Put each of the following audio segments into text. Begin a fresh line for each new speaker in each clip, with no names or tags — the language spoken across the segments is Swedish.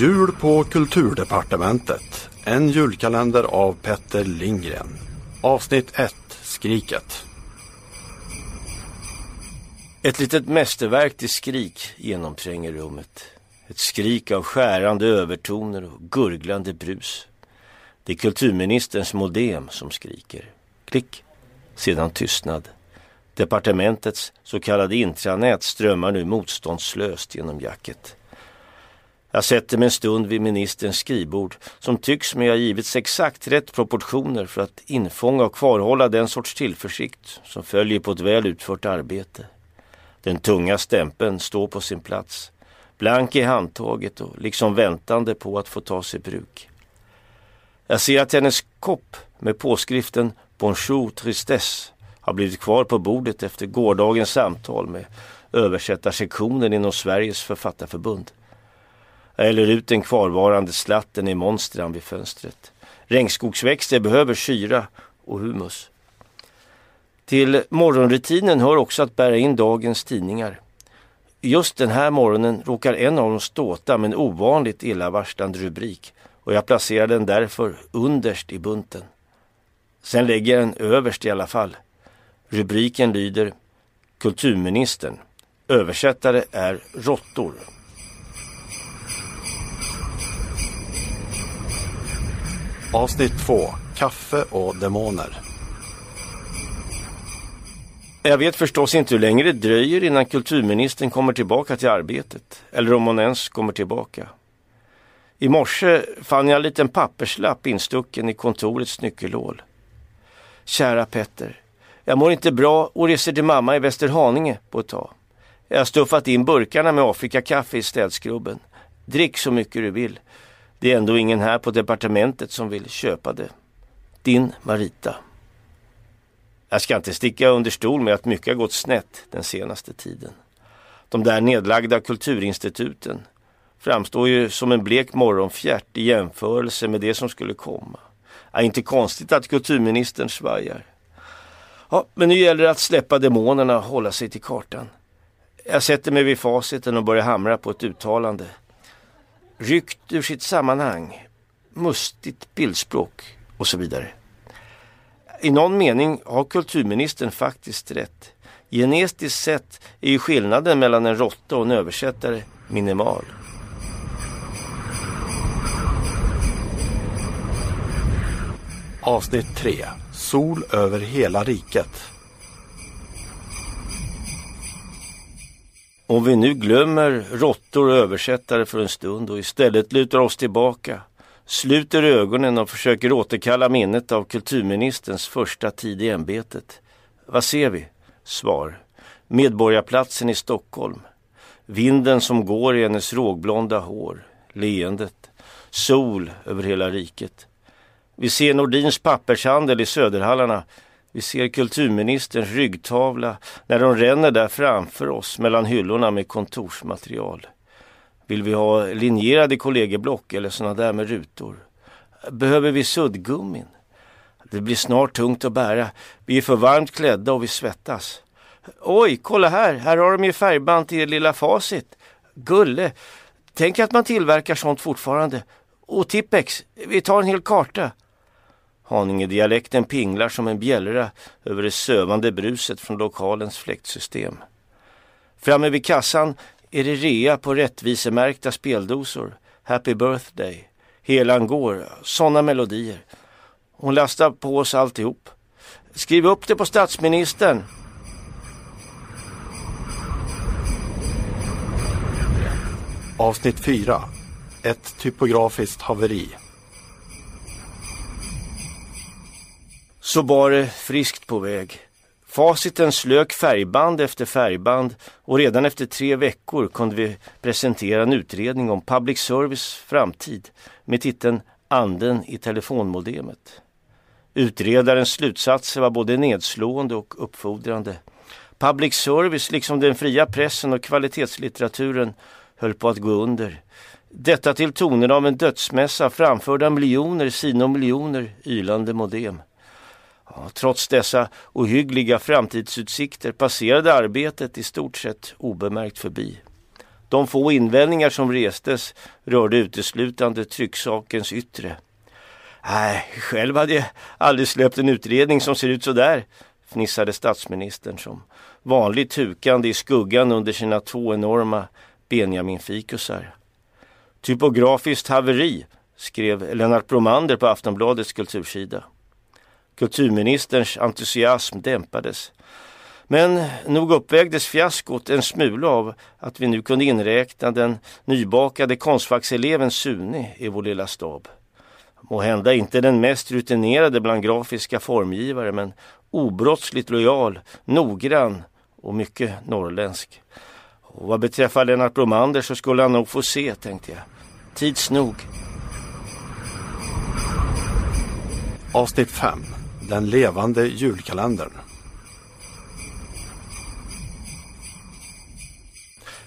Jul på Kulturdepartementet. En julkalender av Petter Lindgren. Avsnitt 1. Skriket.
Ett litet mästerverk till skrik genomtränger rummet. Ett skrik av skärande övertoner och gurglande brus. Det är kulturministerns modem som skriker. Klick. Sedan tystnad. Departementets så kallade intranät strömmar nu motståndslöst genom jacket. Jag sätter mig en stund vid ministerns skrivbord som tycks mig ha givits exakt rätt proportioner för att infånga och kvarhålla den sorts tillförsikt som följer på ett väl utfört arbete. Den tunga stämpeln står på sin plats, blank i handtaget och liksom väntande på att få tas i bruk. Jag ser att hennes kopp med påskriften Bonjour Tristesse har blivit kvar på bordet efter gårdagens samtal med översättarsektionen inom Sveriges författarförbund. Jag häller ut den kvarvarande slatten i monstran vid fönstret. Regnskogsväxter behöver syra och humus. Till morgonrutinen hör också att bära in dagens tidningar. Just den här morgonen råkar en av dem ståta med en ovanligt illavarslande rubrik och jag placerar den därför underst i bunten. Sen lägger jag den överst i alla fall. Rubriken lyder Kulturministern. Översättare är råttor.
Avsnitt 2. Kaffe och demoner.
Jag vet förstås inte hur länge det dröjer innan kulturministern kommer tillbaka till arbetet. Eller om hon ens kommer tillbaka. I morse fann jag en liten papperslapp instucken i kontorets nyckelhål. Kära Petter. Jag mår inte bra och reser till mamma i Västerhaninge på ett tag. Jag har stuffat in burkarna med Afrikakaffe i städskrubben. Drick så mycket du vill. Det är ändå ingen här på departementet som vill köpa det. Din Marita. Jag ska inte sticka under stol med att mycket har gått snett den senaste tiden. De där nedlagda kulturinstituten framstår ju som en blek morgonfjärt i jämförelse med det som skulle komma. Ja, inte konstigt att kulturministern svajar. Ja, men nu gäller det att släppa demonerna och hålla sig till kartan. Jag sätter mig vid faciten och börjar hamra på ett uttalande. Ryckt ur sitt sammanhang, mustigt bildspråk och så vidare. I någon mening har kulturministern faktiskt rätt. Genetiskt sett är ju skillnaden mellan en råtta och en översättare minimal.
Avsnitt 3. Sol över hela riket.
Om vi nu glömmer råttor och översättare för en stund och istället lutar oss tillbaka, sluter ögonen och försöker återkalla minnet av kulturministerns första tid i ämbetet. Vad ser vi? Svar. Medborgarplatsen i Stockholm. Vinden som går i hennes rågblonda hår. Leendet. Sol över hela riket. Vi ser Nordins pappershandel i Söderhallarna. Vi ser kulturministerns ryggtavla när de ränner där framför oss mellan hyllorna med kontorsmaterial. Vill vi ha linjerade kollegieblock eller sådana där med rutor? Behöver vi suddgummin? Det blir snart tungt att bära. Vi är för varmt klädda och vi svettas. Oj, kolla här! Här har de ju färgband till lilla facit. Gulle! Tänk att man tillverkar sånt fortfarande. Och Tippex, vi tar en hel karta. Haningedialekten pinglar som en bjällra över det sövande bruset från lokalens fläktsystem. Framme vid kassan är det rea på rättvisemärkta speldosor. Happy birthday. Helan går. Sådana melodier. Hon lastar på oss alltihop. Skriv upp det på statsministern.
Avsnitt 4. Ett typografiskt haveri.
Så var det friskt på väg. Faciten slök färgband efter färgband och redan efter tre veckor kunde vi presentera en utredning om public service framtid med titeln Anden i telefonmodemet. Utredarens slutsatser var både nedslående och uppfordrande. Public service, liksom den fria pressen och kvalitetslitteraturen, höll på att gå under. Detta till tonen av en dödsmässa framförda av miljoner sino miljoner ylande modem. Ja, trots dessa ohyggliga framtidsutsikter passerade arbetet i stort sett obemärkt förbi. De få invändningar som restes rörde uteslutande trycksakens yttre. Nej, själv hade jag aldrig släppt en utredning som ser ut så där, fnissade statsministern som vanligt hukande i skuggan under sina två enorma Benjamin-fikusar. Typografiskt haveri, skrev Lennart Bromander på Aftonbladets kultursida. Kulturministerns entusiasm dämpades. Men nog uppvägdes fiaskot en smula av att vi nu kunde inräkna den nybakade konstfackseleven Sune i vår lilla stab. Må hända inte den mest rutinerade bland grafiska formgivare men obrottsligt lojal, noggrann och mycket norrländsk. Och vad beträffar Lennart Bromander så skulle han nog få se, tänkte jag. Tids nog.
Avsnitt 5. Den levande julkalendern.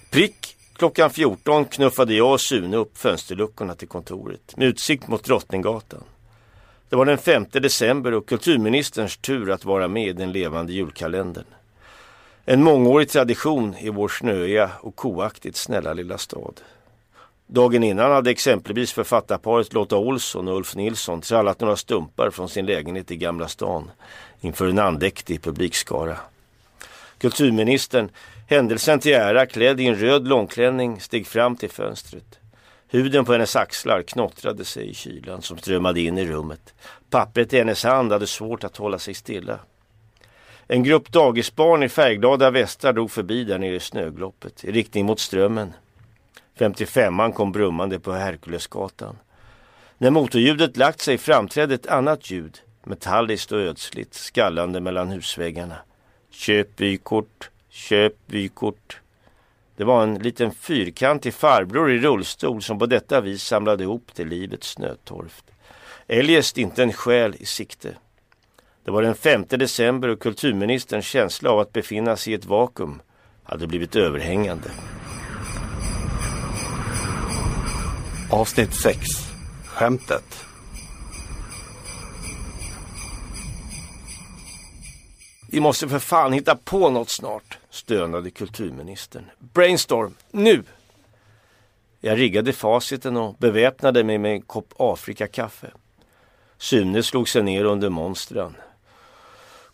Prick klockan 14 knuffade jag och Sune upp fönsterluckorna till kontoret med utsikt mot Drottninggatan. Det var den 5 december och kulturministerns tur att vara med i den levande julkalendern. En mångårig tradition i vår snöiga och koaktigt snälla lilla stad. Dagen innan hade exempelvis författarparet Lotta Olsson och Ulf Nilsson trallat några stumpar från sin lägenhet i Gamla stan inför en andäktig publikskara. Kulturministern, händelsen till ära klädd i en röd långklänning, steg fram till fönstret. Huden på hennes axlar knottrade sig i kylan som strömmade in i rummet. Pappret i hennes hand hade svårt att hålla sig stilla. En grupp dagisbarn i färgglada västar drog förbi där nere i snögloppet i riktning mot strömmen. 55an kom brummande på Herkulesgatan. När motorljudet lagt sig framträdde ett annat ljud, metalliskt och ödsligt, skallande mellan husväggarna. Köp vykort, köp vykort. Det var en liten fyrkantig farbror i rullstol som på detta vis samlade ihop till livets snötorft. Eljest inte en själ i sikte. Det var den 5 december och kulturministerns känsla av att befinna sig i ett vakuum hade blivit överhängande.
Avsnitt 6. Skämtet.
Vi måste för fan hitta på något snart, stönade kulturministern. Brainstorm, nu! Jag riggade faciten och beväpnade mig med en kopp Afrikakaffe. Sune slog sig ner under monstren.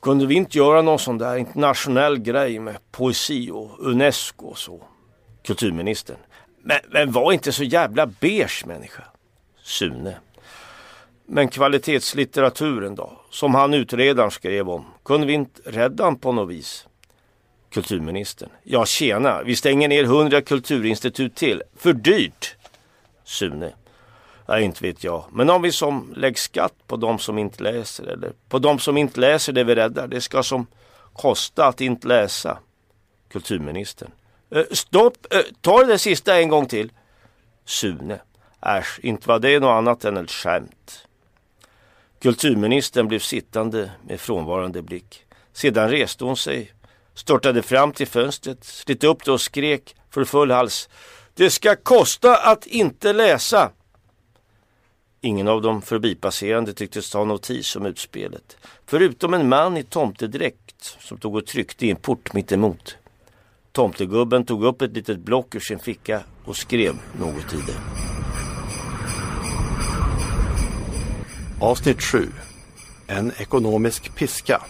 Kunde vi inte göra någon sån där internationell grej med poesi och Unesco och så? Kulturministern. Men, men var inte så jävla beige människa. Sune. Men kvalitetslitteraturen då? Som han utredaren skrev om. Kunde vi inte rädda han på något vis? Kulturministern. Ja tjena, vi stänger ner hundra kulturinstitut till. För dyrt. Sune. Ja, inte vet jag. Men om vi som lägger skatt på de som inte läser eller på de som inte läser det vi räddar. Det ska som kosta att inte läsa. Kulturministern. Eh, stopp, eh, ta det där sista en gång till. Sune. Äsch, inte var det något annat än ett skämt. Kulturministern blev sittande med frånvarande blick. Sedan reste hon sig, störtade fram till fönstret, slet upp det och skrek för full hals. Det ska kosta att inte läsa! Ingen av de förbipasserande tycktes ta notis om utspelet. Förutom en man i tomtedräkt som tog och tryckte i en port mittemot. Tomtegubben tog upp ett litet block ur sin ficka och skrev något i det.
Avsnitt 7. En ekonomisk piska.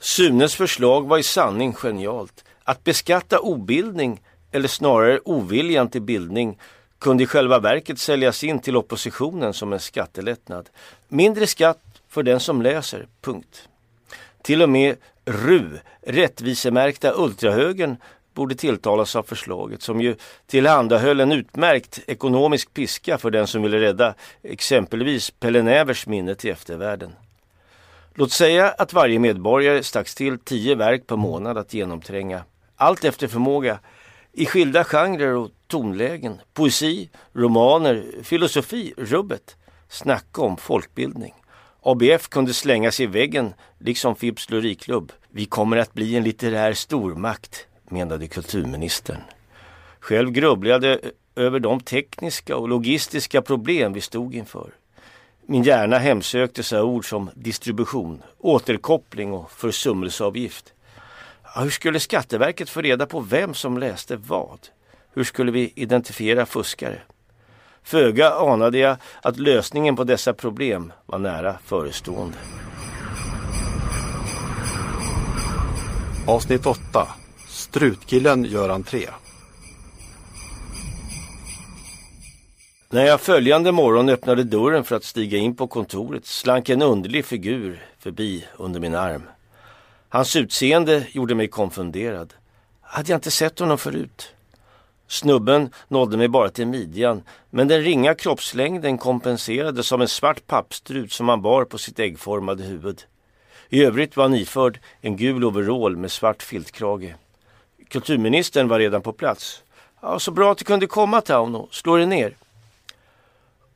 Sunes förslag var i sanning genialt. Att beskatta obildning, eller snarare oviljan till bildning, kunde i själva verket säljas in till oppositionen som en skattelättnad. Mindre skatt för den som läser, punkt. Till och med RU, rättvisemärkta ultrahögern, borde tilltalas av förslaget som ju tillhandahöll en utmärkt ekonomisk piska för den som ville rädda exempelvis Pelle Nävers minne till eftervärlden. Låt säga att varje medborgare stacks till tio verk per månad att genomtränga, allt efter förmåga, i skilda genrer och tonlägen, poesi, romaner, filosofi, rubbet. Snacka om folkbildning. ABF kunde slängas i väggen, liksom Fibs Luriklubb. Vi kommer att bli en litterär stormakt, menade kulturministern. Själv grubblade jag över de tekniska och logistiska problem vi stod inför. Min hjärna hemsöktes av ord som distribution, återkoppling och försummelseavgift. Hur skulle Skatteverket få reda på vem som läste vad? Hur skulle vi identifiera fuskare? Föga anade jag att lösningen på dessa problem var nära förestående.
Avsnitt 8. Strutkillen gör entré.
När jag följande morgon öppnade dörren för att stiga in på kontoret slank en underlig figur förbi under min arm. Hans utseende gjorde mig konfunderad. Hade jag inte sett honom förut? Snubben nådde mig bara till midjan men den ringa kroppslängden kompenserades av en svart pappstrut som han bar på sitt äggformade huvud. I övrigt var han iförd en gul overall med svart filtkrage. Kulturministern var redan på plats. Ja, så bra att du kunde komma Tauno, slå dig ner.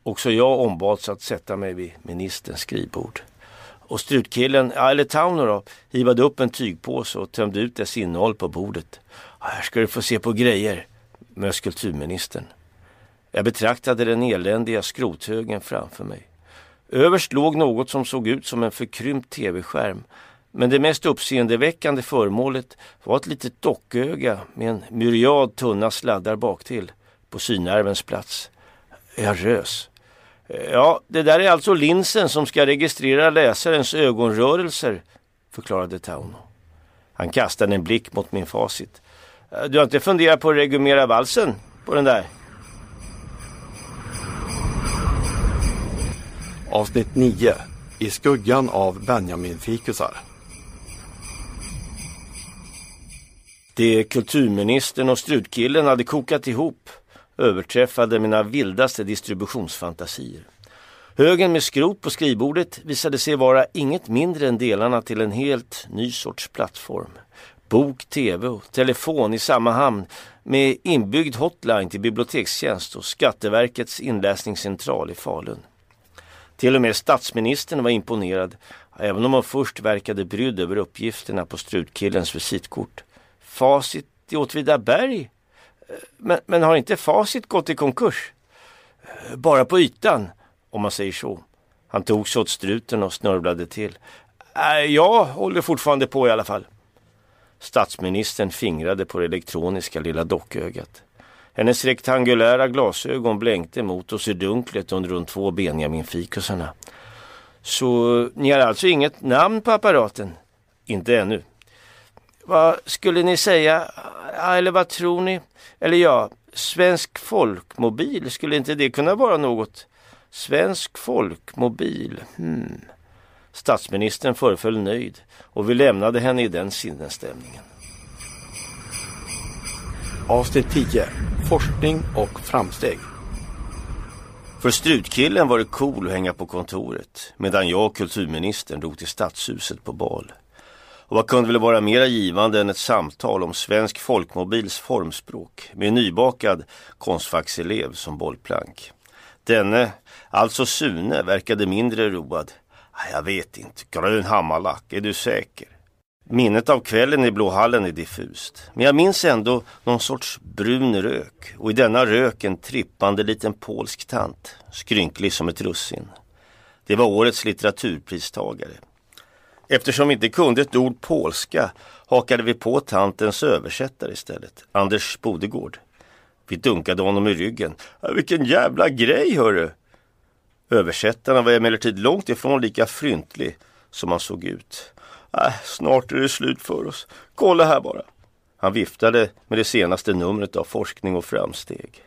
Också jag ombads att sätta mig vid ministerns skrivbord. Och strutkillen, eller Tauno då, hivade upp en tygpåse och tömde ut dess innehåll på bordet. Här ska du få se på grejer, med kulturministern. Jag betraktade den eländiga skrothögen framför mig. Överst låg något som såg ut som en förkrympt tv-skärm. Men det mest uppseendeväckande föremålet var ett litet docköga med en myriad tunna sladdar baktill på synnervens plats. Jag rös. Ja, det där är alltså linsen som ska registrera läsarens ögonrörelser, förklarade Tauno. Han kastade en blick mot min facit. Du har inte funderat på att regulera valsen på den där?
Avsnitt 9. I skuggan av Benjamin-fikusar.
Det kulturministern och strutkillen hade kokat ihop överträffade mina vildaste distributionsfantasier. Högen med skrot på skrivbordet visade sig vara inget mindre än delarna till en helt ny sorts plattform. Bok, tv och telefon i samma hamn med inbyggd hotline till bibliotekstjänst och Skatteverkets inläsningscentral i Falun. Till och med statsministern var imponerad, även om hon först verkade brydd över uppgifterna på strutkillens visitkort. Facit i Åtvidaberg? Eh, men, men har inte Facit gått i konkurs? Eh, bara på ytan, om man säger så. Han tog sig åt struten och snörvlade till. Eh, äh, jag håller fortfarande på i alla fall. Statsministern fingrade på det elektroniska lilla dockögat. Hennes rektangulära glasögon blänkte mot oss i dunklet under de två Benjamin-fikusarna. Så ni har alltså inget namn på apparaten? Inte ännu. Vad skulle ni säga, ah, eller vad tror ni? Eller ja, Svensk folkmobil, skulle inte det kunna vara något? Svensk folkmobil, hmm. Statsministern föreföll nöjd och vi lämnade henne i den sinnesstämningen.
Avsnitt 10. Forskning och framsteg.
För strutkillen var det cool att hänga på kontoret medan jag och kulturministern drog till stadshuset på bal. Och vad kunde väl vara mera givande än ett samtal om svensk folkmobils formspråk med en nybakad konstfackselev som bollplank. Denne, alltså Sune, verkade mindre road. Jag vet inte, grön hammarlack, är du säker? Minnet av kvällen i Blå hallen är diffust. Men jag minns ändå någon sorts brun rök och i denna rök en trippande liten polsk tant, skrynklig som ett russin. Det var årets litteraturpristagare. Eftersom vi inte kunde ett ord polska hakade vi på tantens översättare istället, Anders Bodegård. Vi dunkade honom i ryggen. Vilken jävla grej hörru! Översättaren var emellertid långt ifrån lika fryntlig som han såg ut. Äh, snart är det slut för oss. Kolla här bara. Han viftade med det senaste numret av Forskning och framsteg.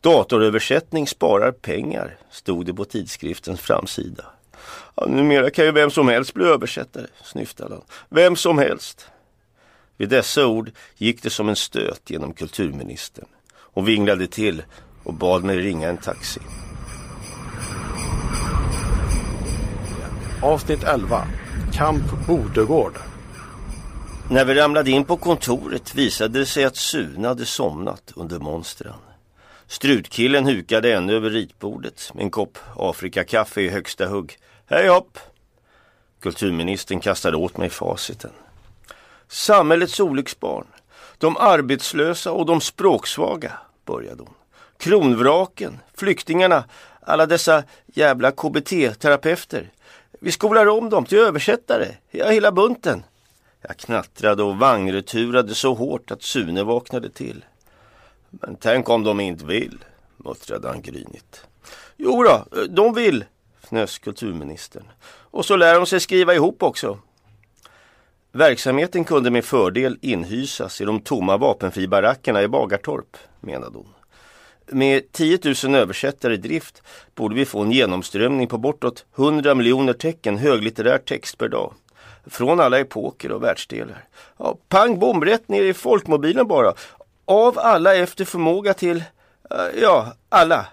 Datoröversättning sparar pengar, stod det på tidskriftens framsida. Ja, numera kan ju vem som helst bli översättare, snyftade han. Vem som helst. Vid dessa ord gick det som en stöt genom kulturministern. Hon vinglade till och bad mig ringa en taxi.
Avsnitt 11. Kamp Bodegård.
När vi ramlade in på kontoret visade det sig att Sune hade somnat under monstren. Strutkillen hukade ännu över ritbordet med en kopp Afrikakaffe i högsta hugg. Hej hopp! Kulturministern kastade åt mig faciten. Samhällets olycksbarn, de arbetslösa och de språksvaga, började hon. Kronvraken, flyktingarna, alla dessa jävla KBT-terapeuter. Vi skolar om dem till översättare, ja, hela bunten. Jag knattrade och vagnreturade så hårt att Sune vaknade till. Men tänk om de inte vill, muttrade han grynigt. Jo då, de vill, fnös kulturministern. Och så lär de sig skriva ihop också. Verksamheten kunde med fördel inhysas i de tomma vapenfribarackerna i Bagartorp, menade hon. Med 10 000 översättare i drift borde vi få en genomströmning på bortåt 100 miljoner tecken höglitterär text per dag. Från alla epoker och världsdelar. Ja, pang bom, rätt ner i folkmobilen bara. Av alla efter förmåga till, eh, ja, alla.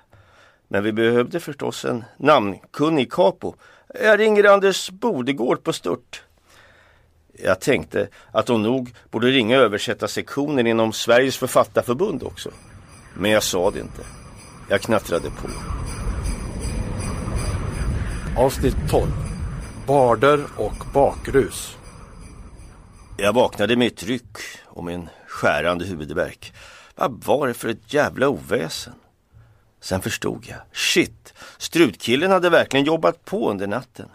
Men vi behövde förstås en namnkunnig capo. Jag ringer Anders Bodegård på stört. Jag tänkte att hon nog borde ringa översättarsektionen inom Sveriges författarförbund också. Men jag sa det inte. Jag knattrade på.
Avsnitt 12. Barder och bakrus.
Jag vaknade med ett ryck och med en skärande huvudvärk. Vad var det för ett jävla oväsen? Sen förstod jag. Shit, strutkillen hade verkligen jobbat på under natten.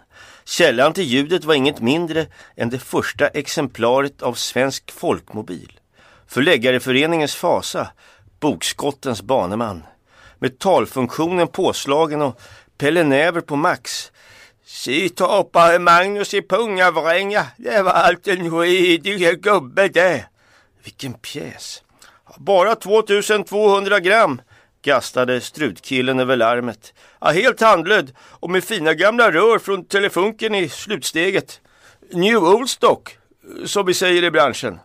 Källan till ljudet var inget mindre än det första exemplaret av Svensk Folkmobil. Förläggareföreningens Fasa, bokskottens baneman. Med talfunktionen påslagen och Pelle Näver på max. Sitta Magnus i Pungavränga, det var allt en skidig gubbe det. Vilken pjäs. Bara 2200 gram gastade strutkillen över larmet. Ja, helt handlöd och med fina gamla rör från telefunken i slutsteget. New Old Stock, som vi säger i branschen.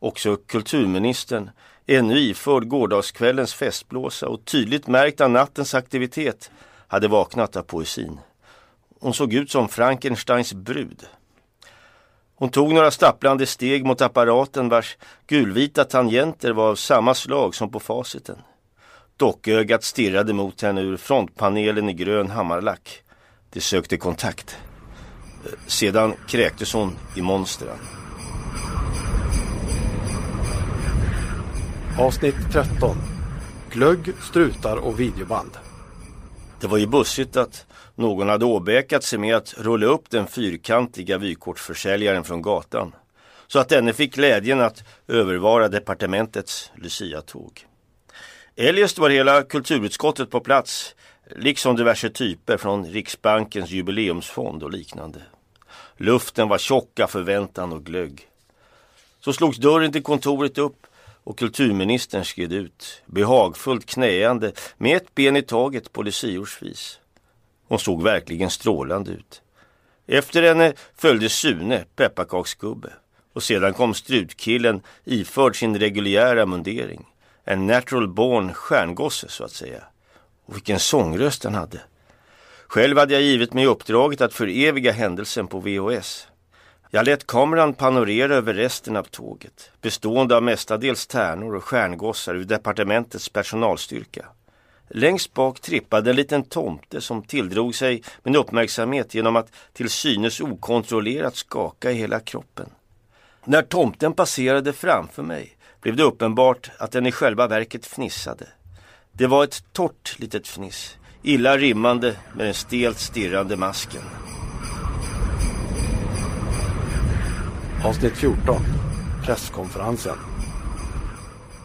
Också kulturministern, ännu iförd gårdagskvällens festblåsa och tydligt märkt av nattens aktivitet, hade vaknat av poesin. Hon såg ut som Frankensteins brud. Hon tog några stapplande steg mot apparaten vars gulvita tangenter var av samma slag som på faciten. Dockögat stirrade mot henne ur frontpanelen i grön hammarlack. Det sökte kontakt. Eh, sedan kräktes hon i monstren.
Avsnitt 13. Glögg, strutar och videoband.
Det var ju bussigt att någon hade åbäkat sig med att rulla upp den fyrkantiga vykortsförsäljaren från gatan. Så att denne fick glädjen att övervara departementets Lucia-tåg. Eljest var hela kulturutskottet på plats, liksom diverse typer från Riksbankens jubileumsfond och liknande. Luften var tjocka, förväntan och glögg. Så slogs dörren till kontoret upp och kulturministern skred ut, behagfullt knäande med ett ben i taget på luciårsvis. Hon såg verkligen strålande ut. Efter henne följde Sune, pepparkaksgubbe. Och sedan kom strutkillen iförd sin reguljära mundering. En natural born stjärngosse så att säga. Och vilken sångröst han hade. Själv hade jag givit mig uppdraget att föreviga händelsen på VHS. Jag lät kameran panorera över resten av tåget, bestående av mestadels tärnor och stjärngossar ur departementets personalstyrka. Längst bak trippade en liten tomte som tilldrog sig min uppmärksamhet genom att till synes okontrollerat skaka i hela kroppen. När tomten passerade framför mig blev det uppenbart att den i själva verket fnissade. Det var ett torrt litet fniss, illa rimmande med den stelt stirrande masken.
Avsnitt 14. Presskonferensen.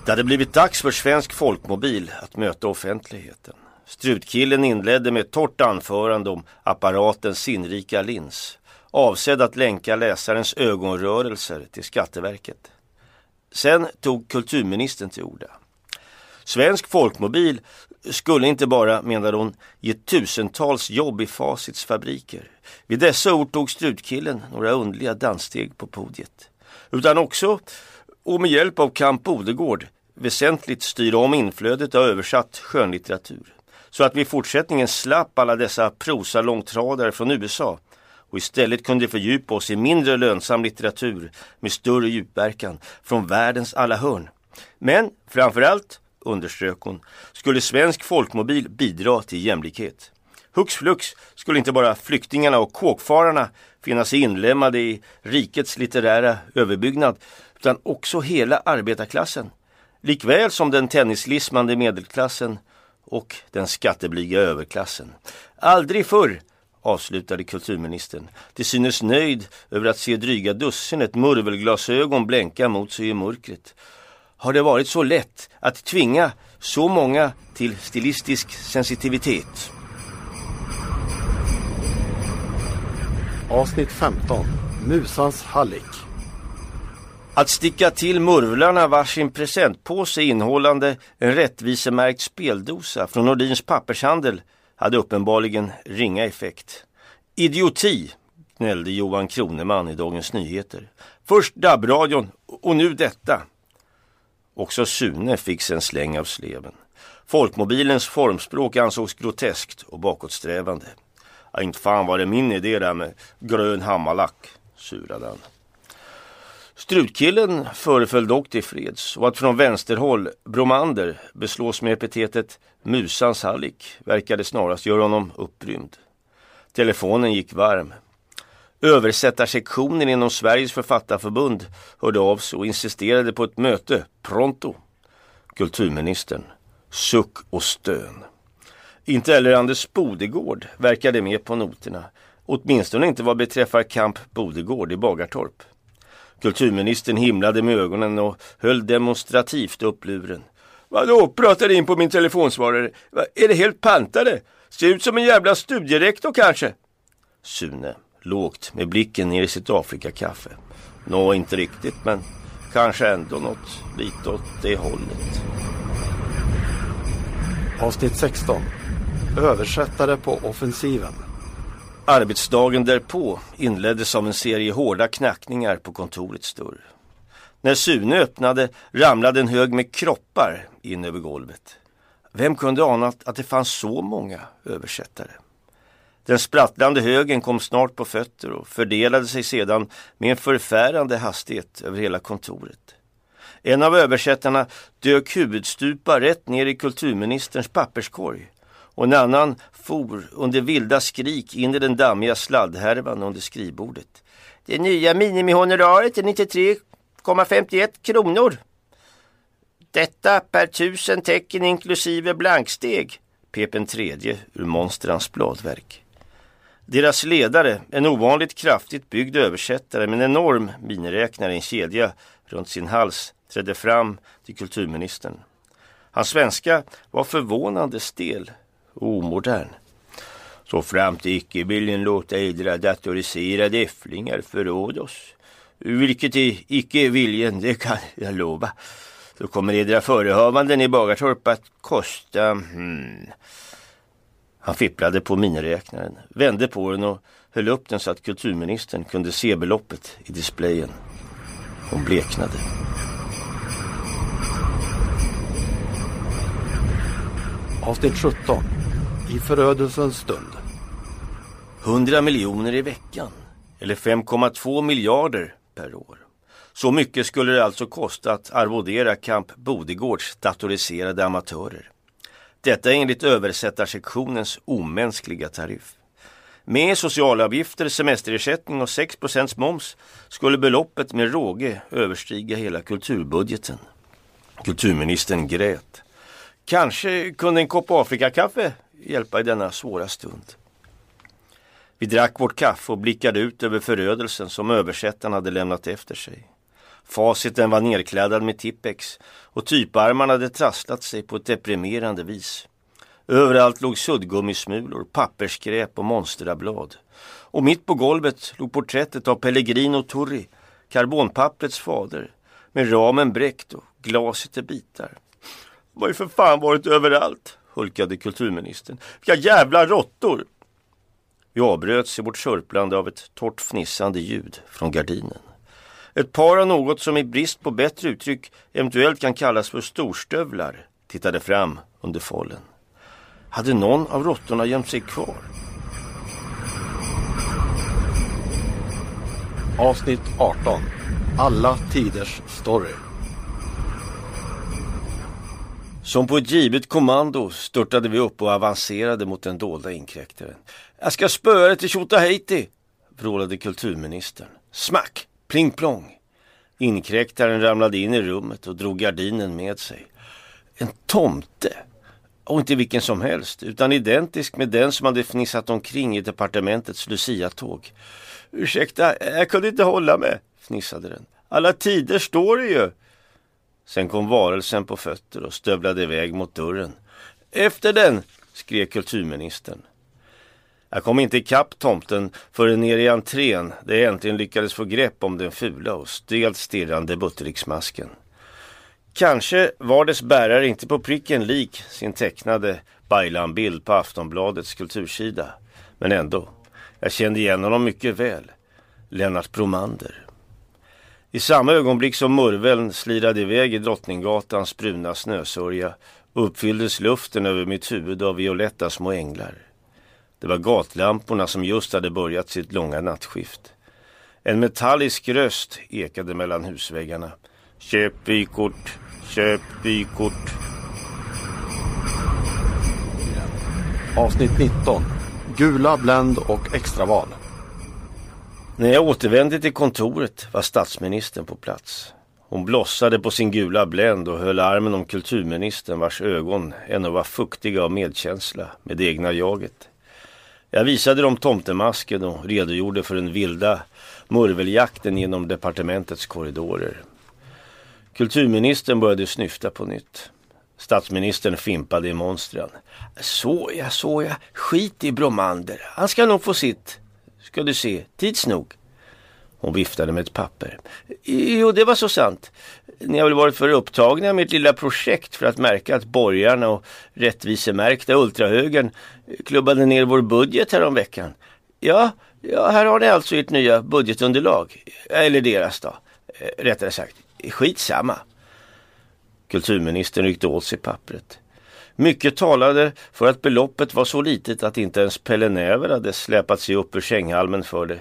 Det hade blivit dags för Svensk Folkmobil att möta offentligheten. Strutkillen inledde med ett torrt anförande om apparatens sinnrika lins. Avsedd att länka läsarens ögonrörelser till Skatteverket. Sen tog kulturministern till orda. Svensk Folkmobil skulle inte bara, menade hon, ge tusentals jobb i Facits fabriker. Vid dessa ord tog strutkillen några underliga danssteg på podiet. Utan också, och med hjälp av Kamp Odegård, väsentligt styra om inflödet av översatt skönlitteratur. Så att vi i fortsättningen slapp alla dessa prosalångtradare från USA och istället kunde fördjupa oss i mindre lönsam litteratur med större djupverkan från världens alla hörn. Men framförallt, underströk hon, skulle svensk folkmobil bidra till jämlikhet. Hux flux skulle inte bara flyktingarna och kåkfararna finna sig inlemmade i rikets litterära överbyggnad utan också hela arbetarklassen. Likväl som den tennislismande medelklassen och den skatteblyga överklassen. Aldrig förr avslutade kulturministern. Till synes nöjd över att se dryga dussinet murvelglasögon blänka mot sig i mörkret. Har det varit så lätt att tvinga så många till stilistisk sensitivitet?
Avsnitt 15. Musans hallick.
Att sticka till murvlarna varsin presentpåse innehållande en rättvisemärkt speldosa från Nordins pappershandel hade uppenbarligen ringa effekt. Idioti, gnällde Johan Kroneman i Dagens Nyheter. Först DAB-radion och nu detta. Också Sune fick sig en släng av sleven. Folkmobilens formspråk ansågs groteskt och bakåtsträvande. Ja, inte fan var det min idé där med grön hammarlack, surade han. Strutkillen föreföll dock till freds och att från vänsterhåll Bromander beslås med epitetet Musans hallick verkade snarast göra honom upprymd. Telefonen gick varm. Översättarsektionen inom Sveriges författarförbund hörde av sig och insisterade på ett möte, pronto. Kulturministern, suck och stön. Inte heller Anders Bodegård verkade med på noterna. Åtminstone inte vad beträffar Kamp Bodegård i Bagartorp. Kulturministern himlade med ögonen och höll demonstrativt upp luren. Vadå, Pratade in på min telefonsvarare? Är det helt pantade? Ser ut som en jävla studierektor kanske? Sune, lågt med blicken ner i sitt Afrikakaffe. Nå, inte riktigt, men kanske ändå något lite åt det hållet.
Avsnitt 16. Översättare på offensiven.
Arbetsdagen därpå inleddes av en serie hårda knackningar på kontorets dörr. När Sune öppnade ramlade en hög med kroppar in över golvet. Vem kunde ana att det fanns så många översättare? Den sprattlande högen kom snart på fötter och fördelade sig sedan med en förfärande hastighet över hela kontoret. En av översättarna dök huvudstupa rätt ner i kulturministerns papperskorg och en annan for under vilda skrik in i den dammiga sladdhärvan under skrivbordet. Det nya minimihonoraret är 93,51 kronor. Detta per tusen tecken inklusive blanksteg, pep en tredje ur monstrans bladverk. Deras ledare, en ovanligt kraftigt byggd översättare med en enorm miniräknare i en kedja runt sin hals, trädde fram till kulturministern. Hans svenska var förvånande stel och omodern. Så fram till icke-viljen låta edra datoriserade äfflingar förråda oss. Vilket är icke-viljen, det kan jag lova. Så kommer edra förehavanden i Bagartorp att kosta... Hmm. Han fipplade på miniräknaren, vände på den och höll upp den så att kulturministern kunde se beloppet i displayen. Hon bleknade.
Avsnitt 17. I förödelsens stund.
100 miljoner i veckan, eller 5,2 miljarder per år. Så mycket skulle det alltså kosta att arvodera Kamp Bodegårds datoriserade amatörer. Detta enligt översättarsektionens omänskliga tariff. Med socialavgifter, semesterersättning och 6% moms skulle beloppet med råge överstiga hela kulturbudgeten. Kulturministern grät. Kanske kunde en kopp Afrikakaffe hjälpa i denna svåra stund. Vi drack vårt kaffe och blickade ut över förödelsen som översättaren hade lämnat efter sig. Faciten var nerkläddad med Tippex och typarmarna hade trasslat sig på ett deprimerande vis. Överallt låg suddgummismulor, pappersskräp och monsterablad. Och mitt på golvet låg porträttet av Pellegrino Turri, karbonpapprets fader, med ramen bräckt och glaset i bitar. De har ju för fan varit överallt, hulkade kulturministern. Vilka jävla råttor! Vi avbröts i vårt sörplande av ett torrt fnissande ljud från gardinen. Ett par av något som i brist på bättre uttryck eventuellt kan kallas för storstövlar tittade fram under follen. Hade någon av råttorna gömt sig kvar?
Avsnitt 18. Alla tiders story.
Som på ett givet kommando störtade vi upp och avancerade mot den dolda inkräktaren. Jag ska spöa dig till Tjotahejti, vrålade kulturministern. Smack! Pling plong. Inkräktaren ramlade in i rummet och drog gardinen med sig. En tomte. Och inte vilken som helst, utan identisk med den som hade fnissat omkring i departementets Lucia-tåg. Ursäkta, jag kunde inte hålla mig, fnissade den. Alla tider står det ju. Sen kom varelsen på fötter och stövlade iväg mot dörren. Efter den, skrek kulturministern. Jag kom inte ikapp tomten förrän ner i entrén där jag äntligen lyckades få grepp om den fula och stelt stirrande Buttericksmasken. Kanske var dess bärare inte på pricken lik sin tecknade Baylan-bild på Aftonbladets kultursida. Men ändå, jag kände igen honom mycket väl. Lennart Bromander. I samma ögonblick som murveln slirade iväg i Drottninggatans bruna snösörja uppfylldes luften över mitt huvud av violetta små änglar. Det var gatlamporna som just hade börjat sitt långa nattskift. En metallisk röst ekade mellan husväggarna. Köp vykort, köp vykort.
Avsnitt 19. Gula Bländ och extraval.
När jag återvände till kontoret var statsministern på plats. Hon blossade på sin gula bländ och höll armen om kulturministern vars ögon ännu var fuktiga av medkänsla med det egna jaget. Jag visade dem tomtemasken och redogjorde för den vilda murveljakten genom departementets korridorer. Kulturministern började snyfta på nytt. Statsministern fimpade i monstren. Såja, såja, skit i Bromander. Han ska nog få sitt. Ska du se, tids nog. Hon viftade med ett papper. Jo, det var så sant. Ni har väl varit för upptagna med ett lilla projekt för att märka att borgarna och rättvisemärkta ultrahögern klubbade ner vår budget häromveckan. veckan. Ja, ja, här har ni alltså ert nya budgetunderlag. Eller deras då, eh, rättare sagt. Skitsamma. Kulturministern ryckte åt sig pappret. Mycket talade för att beloppet var så litet att inte ens Pelle Näver hade släpat sig upp ur sänghalmen för det.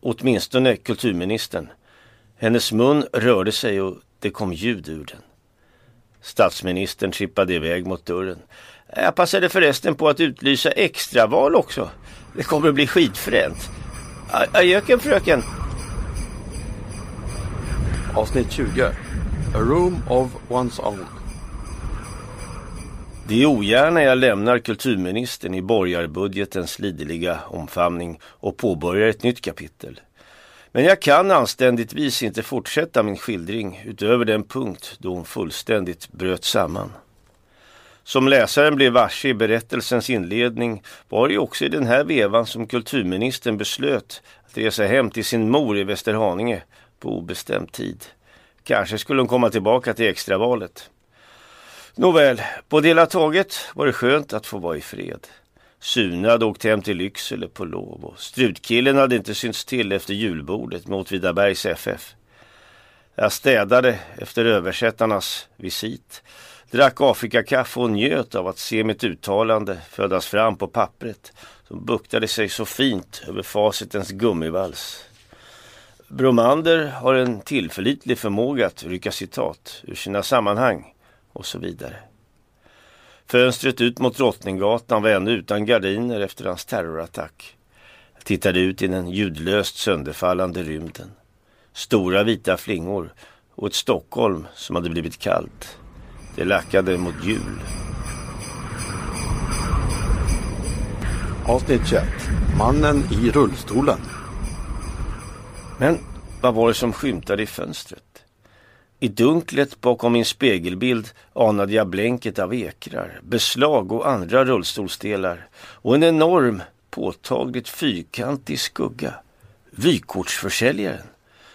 Åtminstone kulturministern. Hennes mun rörde sig och det kom ljud ur den. Statsministern trippade iväg mot dörren. Jag passade förresten på att utlysa extraval också. Det kommer att bli skitfränt. Adjöken fröken.
Avsnitt 20. A room of one's own.
Det är ogärna jag lämnar kulturministern i borgarbudgetens liderliga omfamning och påbörjar ett nytt kapitel. Men jag kan anständigtvis inte fortsätta min skildring utöver den punkt då hon fullständigt bröt samman. Som läsaren blev varse i berättelsens inledning var det också i den här vevan som kulturministern beslöt att resa hem till sin mor i Västerhaninge på obestämd tid. Kanske skulle hon komma tillbaka till extravalet. Nåväl, på det hela taget var det skönt att få vara i fred. Sune hade åkt hem till Lycksele på lov och strutkillen hade inte synts till efter julbordet med Åtvidabergs FF. Jag städade efter översättarnas visit, drack Afrikakaffe och njöt av att se mitt uttalande födas fram på pappret som buktade sig så fint över facitens gummivals. Bromander har en tillförlitlig förmåga att rycka citat ur sina sammanhang och så vidare. Fönstret ut mot Drottninggatan var ännu utan gardiner efter hans terrorattack. Jag tittade ut i den ljudlöst sönderfallande rymden. Stora vita flingor och ett Stockholm som hade blivit kallt. Det lackade mot jul.
Avsnitt 21. Mannen i rullstolen.
Men vad var det som skymtade i fönstret? I dunklet bakom min spegelbild anade jag blänket av ekrar, beslag och andra rullstolsdelar och en enorm, påtagligt fyrkantig skugga. Vykortsförsäljaren.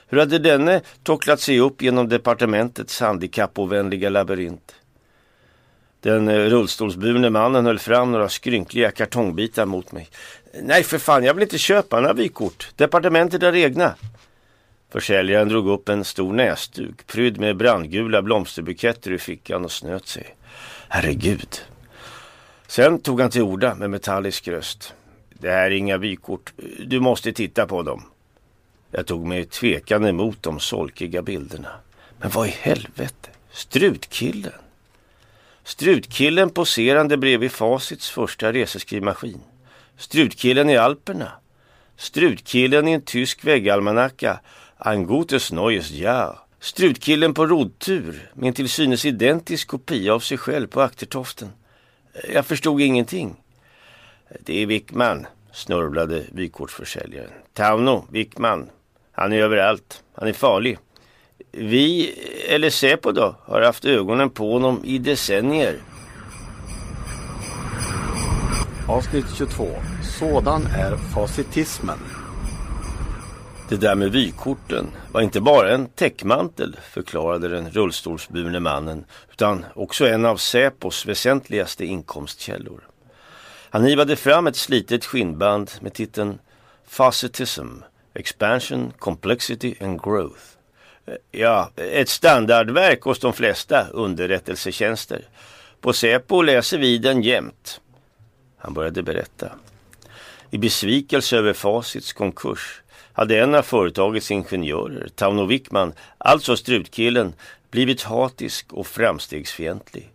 Hur hade denne tocklat sig upp genom departementets handikappovänliga labyrint? Den eh, rullstolsburne mannen höll fram några skrynkliga kartongbitar mot mig. Nej för fan, jag vill inte köpa några vykort. Departementet har egna. Försäljaren drog upp en stor näsduk prydd med brandgula blomsterbuketter i fickan och snöt sig. Herregud. Sen tog han till orda med metallisk röst. Det här är inga vykort. Du måste titta på dem. Jag tog mig tvekande emot de solkiga bilderna. Men vad i helvete? Strutkillen? Strutkillen poserande bredvid Facits första reseskrivmaskin. Strutkillen i Alperna. Strutkillen i en tysk väggalmanacka Ein gutes neues Jahr. Strutkillen på roddtur med en till synes identisk kopia av sig själv på aktertoften. Jag förstod ingenting. Det är Wickman, snörvlade vykortsförsäljaren. Tauno Wickman. Han är överallt. Han är farlig. Vi, eller Säpo då, har haft ögonen på honom i decennier.
Avsnitt 22. Sådan är facitismen.
Det där med vykorten var inte bara en täckmantel, förklarade den rullstolsburne mannen, utan också en av Säpos väsentligaste inkomstkällor. Han hivade fram ett slitet skinnband med titeln Facetism, Expansion, Complexity and Growth. Ja, ett standardverk hos de flesta underrättelsetjänster. På Säpo läser vi den jämt. Han började berätta. I besvikelse över Facits konkurs hade en av företagets ingenjörer, Tauno Wickman, alltså strutkillen, blivit hatisk och framstegsfientlig.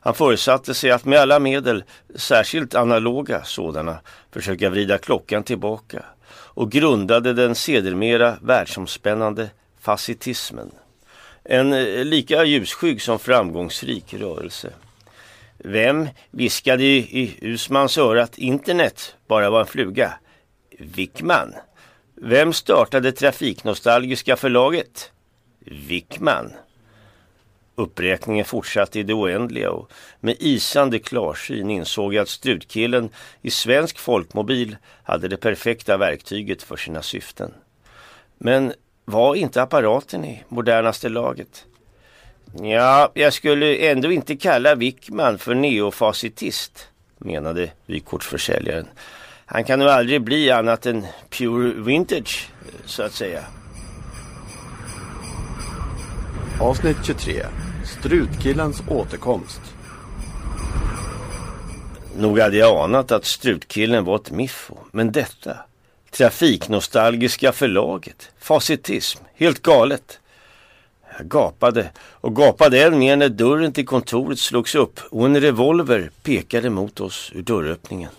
Han föresatte sig att med alla medel, särskilt analoga sådana, försöka vrida klockan tillbaka och grundade den sedermera världsomspännande fascitismen. En eh, lika ljusskygg som framgångsrik rörelse. Vem viskade i Usmans öra att internet bara var en fluga? Wickman. Vem startade Trafiknostalgiska förlaget? Wickman. Uppräkningen fortsatte i det oändliga och med isande klarsyn insåg jag att strutkillen i Svensk Folkmobil hade det perfekta verktyget för sina syften. Men var inte apparaten i modernaste laget? Ja, jag skulle ändå inte kalla Wickman för neofascitist, menade vykortsförsäljaren. Han kan nog aldrig bli annat än pure vintage, så att säga.
Avsnitt 23. Strutkillens återkomst.
Nog hade jag anat att Strutkillen var ett miffo, men detta Trafiknostalgiska förlaget, facitism, helt galet. Jag gapade och gapade än mer när dörren till kontoret slogs upp och en revolver pekade mot oss ur dörröppningen.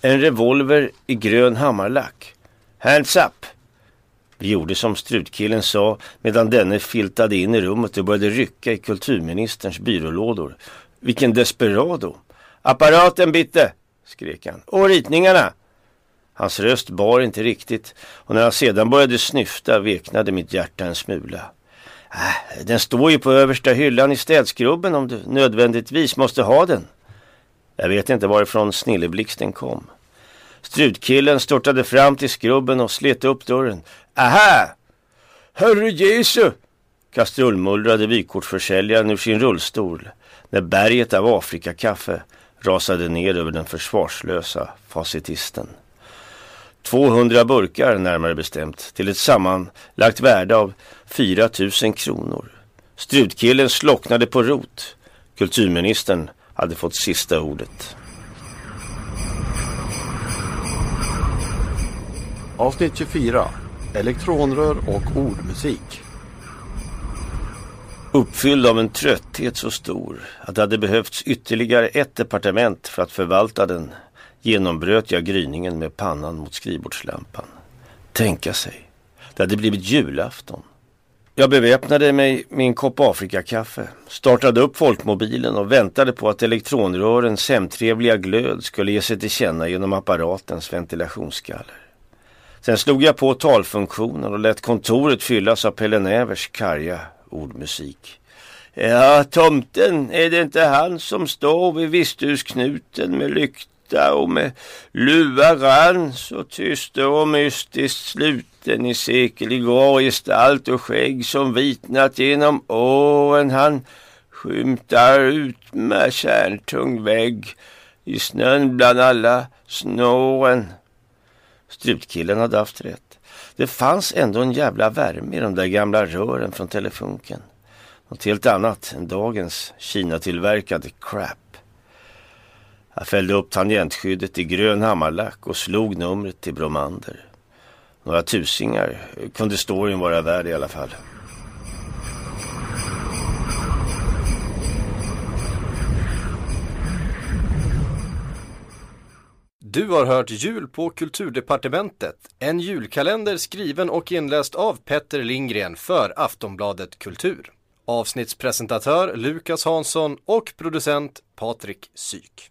En revolver i grön hammarlack. Hands up! Vi gjorde som strutkillen sa medan denne filtade in i rummet och började rycka i kulturministerns byrålådor. Vilken desperado! Apparaten bitte! skrek han. Och ritningarna! Hans röst bar inte riktigt och när han sedan började snyfta veknade mitt hjärta en smula. Äh, den står ju på översta hyllan i städskrubben om du nödvändigtvis måste ha den. Jag vet inte varifrån snilleblixten kom. Strutkillen störtade fram till skrubben och slet upp dörren. Aha! Herre Jesu! Kastrullmullrade vykortsförsäljaren ur sin rullstol när berget av Afrikakaffe rasade ner över den försvarslösa facitisten. 200 burkar närmare bestämt till ett sammanlagt värde av 4 000 kronor. Strutkillen slocknade på rot. Kulturministern hade fått sista ordet.
Avsnitt 24. Elektronrör och ordmusik.
Uppfylld av en trötthet så stor att det hade behövts ytterligare ett departement för att förvalta den genombröt jag gryningen med pannan mot skrivbordslampan. Tänka sig, det hade blivit julafton. Jag beväpnade mig med en kopp Afrikakaffe, startade upp folkmobilen och väntade på att elektronrörens hemtrevliga glöd skulle ge sig till känna genom apparatens ventilationsskaller. Sen slog jag på talfunktionen och lät kontoret fyllas av Pelle Nävers karga ordmusik. Ja, tomten, är det inte han som står vid visthusknuten med lykt sakta och med luva rann så tyst och mystiskt sluten i sekelig grå gestalt och skägg som vitnat genom åren han skymtar ut med kärntung vägg i snön bland alla snåren. Strutkillen hade haft rätt. Det fanns ändå en jävla värme i de där gamla rören från telefunken. Något helt annat än dagens Kina-tillverkade crap. Jag fällde upp tangentskyddet i grön hammarlack och slog numret till Bromander. Några tusingar kunde storyn vara värd i alla fall.
Du har hört Jul på Kulturdepartementet, en julkalender skriven och inläst av Petter Lindgren för Aftonbladet Kultur. Avsnittspresentatör Lukas Hansson och producent Patrik Syk.